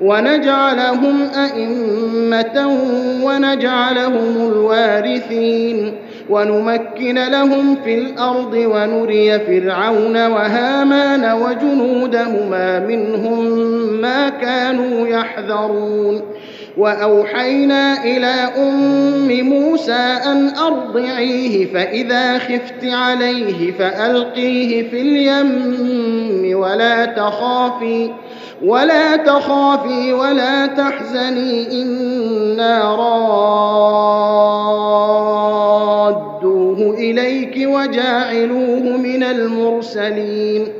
ونجعلهم أئمة ونجعلهم الوارثين. ونمكن لهم في الأرض ونري فرعون وهامان وجنودهما منهم ما كانوا يحذرون. وأوحينا إلى أم موسى أن أرضعيه فإذا خفت عليه فألقيه في اليم ولا تخافي. ولا تخافي ولا تحزني إنا رادوه إليك وجاعلوه من المرسلين.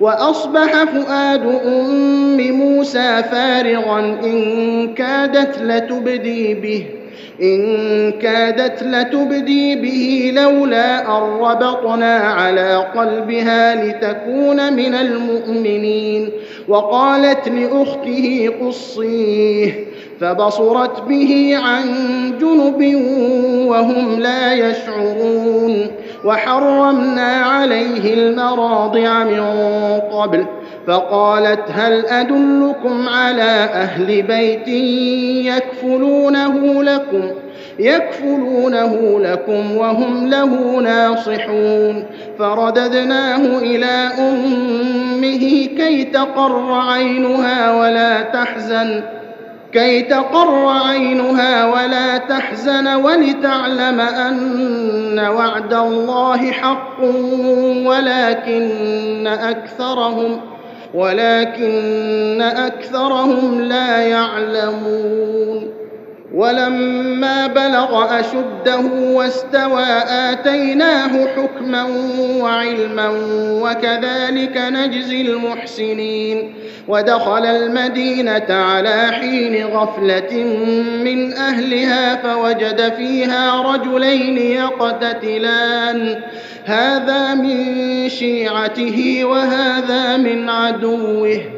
وأصبح فؤاد أم موسى فارغا إن كادت لتبدي به إن كادت لتبدي به لولا أن ربطنا على قلبها لتكون من المؤمنين. وقالت لأخته قصيه فبصرت به عن جنب وهم لا يشعرون. وحرمنا عليه المراضع من قبل فقالت هل أدلكم على أهل بيت يكفلونه لكم؟ يكفلونه لكم وهم له ناصحون. فرددناه إلى أمه كي تقر عينها ولا تحزن. كي تقر عينها ولا تحزن ولتعلم أن وعد الله حق ولكن أكثرهم ولكن أكثرهم لا يعلمون ولما بلغ أشده واستوى آتيناه حكما وعلما وكذلك نجزي المحسنين ودخل المدينة على حين غفلة من أهلها فوجد فيها رجلين يقتتلان. هذا من شيعته وهذا من عدوه.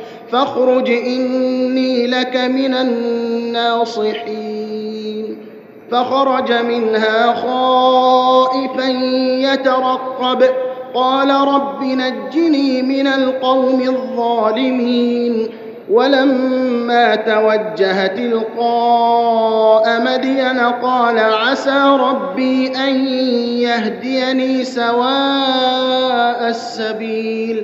فاخرج إني لك من الناصحين. فخرج منها خائفا يترقب. قال رب نجني من القوم الظالمين. ولما توجه تلقاء مدين قال عسى ربي أن يهديني سواء السبيل.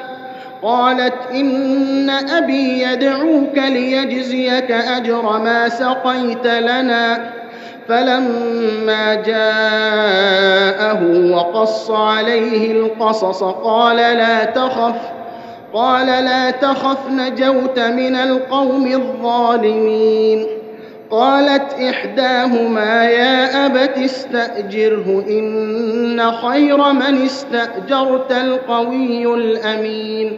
قالت إن أبي يدعوك ليجزيك أجر ما سقيت لنا. فلما جاءه وقص عليه القصص قال لا تخف قال لا تخف نجوت من القوم الظالمين. قالت إحداهما يا أبت استأجره إن خير من استأجرت القوي الأمين.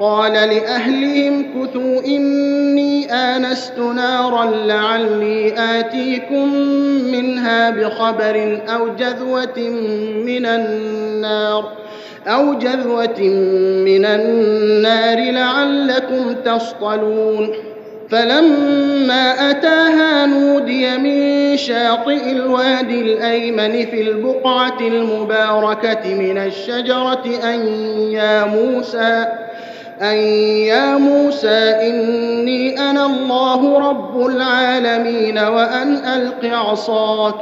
قال لأهلهم كثوا إني آنست نارا لعلي آتيكم منها بخبر أو جذوة من النار أو جذوة من النار لعلكم تصطلون. فلما أتاها نودي من شاطئ الوادي الأيمن في البقعة المباركة من الشجرة أن يا موسى أن يا موسى إني أنا الله رب العالمين وأن ألق عصاك.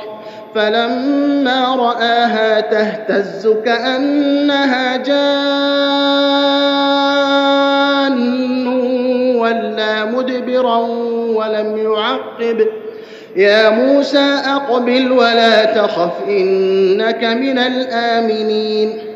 فلما رآها تهتز كأنها جان ولا مدبرا ولم يعقب. يا موسى أقبل ولا تخف إنك من الآمنين.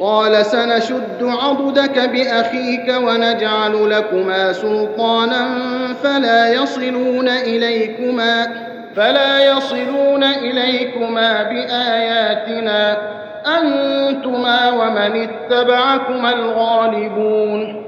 قال سنشد عضدك بأخيك ونجعل لكما سلطانا فلا يصلون إليكما فلا يصلون إليكما بآياتنا أنتما ومن اتبعكما الغالبون.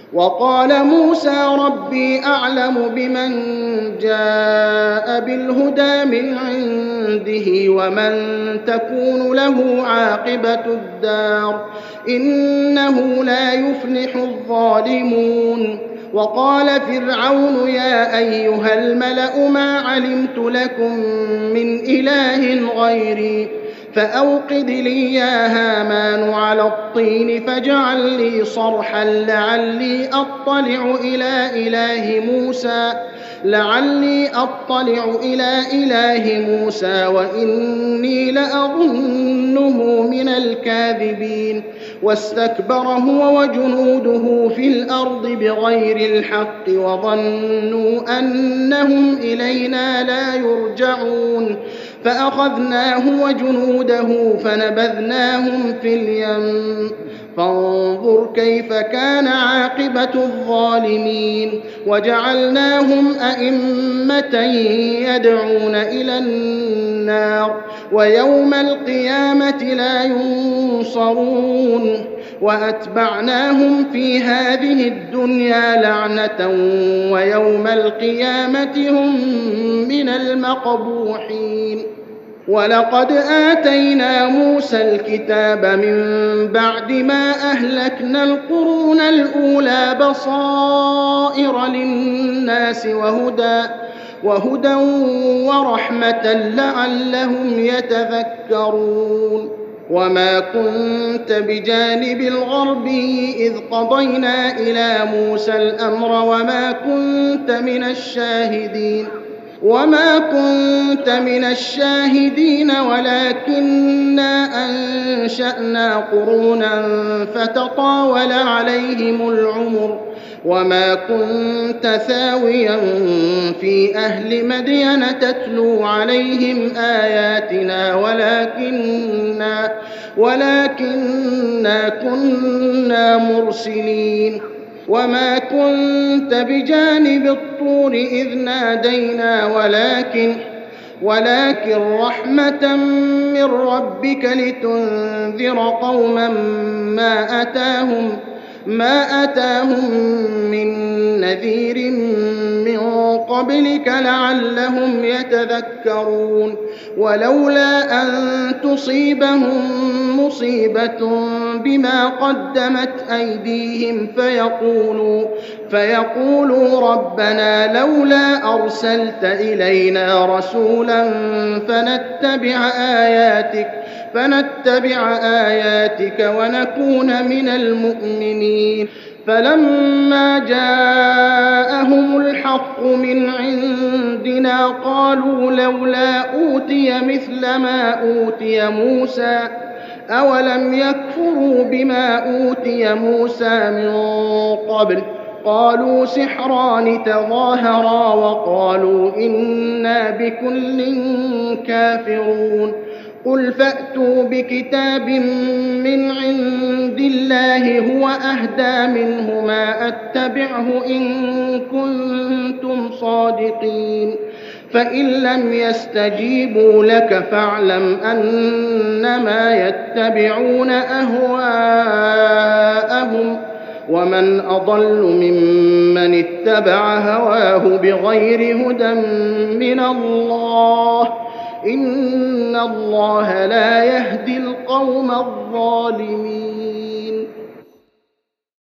وقال موسى ربي أعلم بمن جاء بالهدى من عنده ومن تكون له عاقبة الدار إنه لا يفلح الظالمون. وقال فرعون يا أيها الملأ ما علمت لكم من إله غيري فأوقد لي يا هامان على الطين فاجعل لي صرحا لعلي أطلع إلى إله موسى لعلي أطلع إلى إله موسى وإني لأظنه من الكاذبين. واستكبر هو وجنوده في الأرض بغير الحق وظنوا أنهم إلينا لا يرجعون. فأخذناه وجنوده فنبذناهم في اليم. فانظر كيف كان عاقبة الظالمين. وجعلناهم أئمة يدعون إلى النار. ويوم القيامة لا ينصرون. وأتبعناهم في هذه الدنيا لعنة ويوم القيامة هم من المقبوحين. ولقد آتينا موسى الكتاب من بعد ما أهلكنا القرون الأولى بصائر للناس وهدى وهدى ورحمة لعلهم يتذكرون. وما كنت بجانب الغربي إذ قضينا إلى موسى الأمر وما كنت من الشاهدين وما كنت من الشاهدين ولكنا انشانا قرونا فتطاول عليهم العمر وما كنت ثاويا في أهل مدين تتلو عليهم اياتنا ولكنا ولكنا كنا مرسلين وما كنت بجانب الطور إذ نادينا ولكن ولكن رحمة من ربك لتنذر قوما ما أتاهم ما أتاهم من نذير من قبلك لعلهم يتذكرون ولولا أن تصيبهم مصيبة بما قدمت أيديهم فيقولوا فيقولوا ربنا لولا أرسلت إلينا رسولا فنتبع آياتك فنتبع آياتك ونكون من المؤمنين. فلما جاءهم الحق من عندنا قالوا لولا أوتي مثل ما أوتي موسى أولم يكفروا بما أوتي موسى من قبل؟ قالوا سحران تظاهرا وقالوا إنا بكل كافرون. قل فأتوا بكتاب من عند الله هو أهدى منه ما أتبعه إن كنتم صادقين فإن لم يستجيبوا لك فاعلم أنما يتبعون أهواءهم ومن أضل ممن اتبع هواه بغير هدى من الله إن الله لا يهدي القوم الظالمين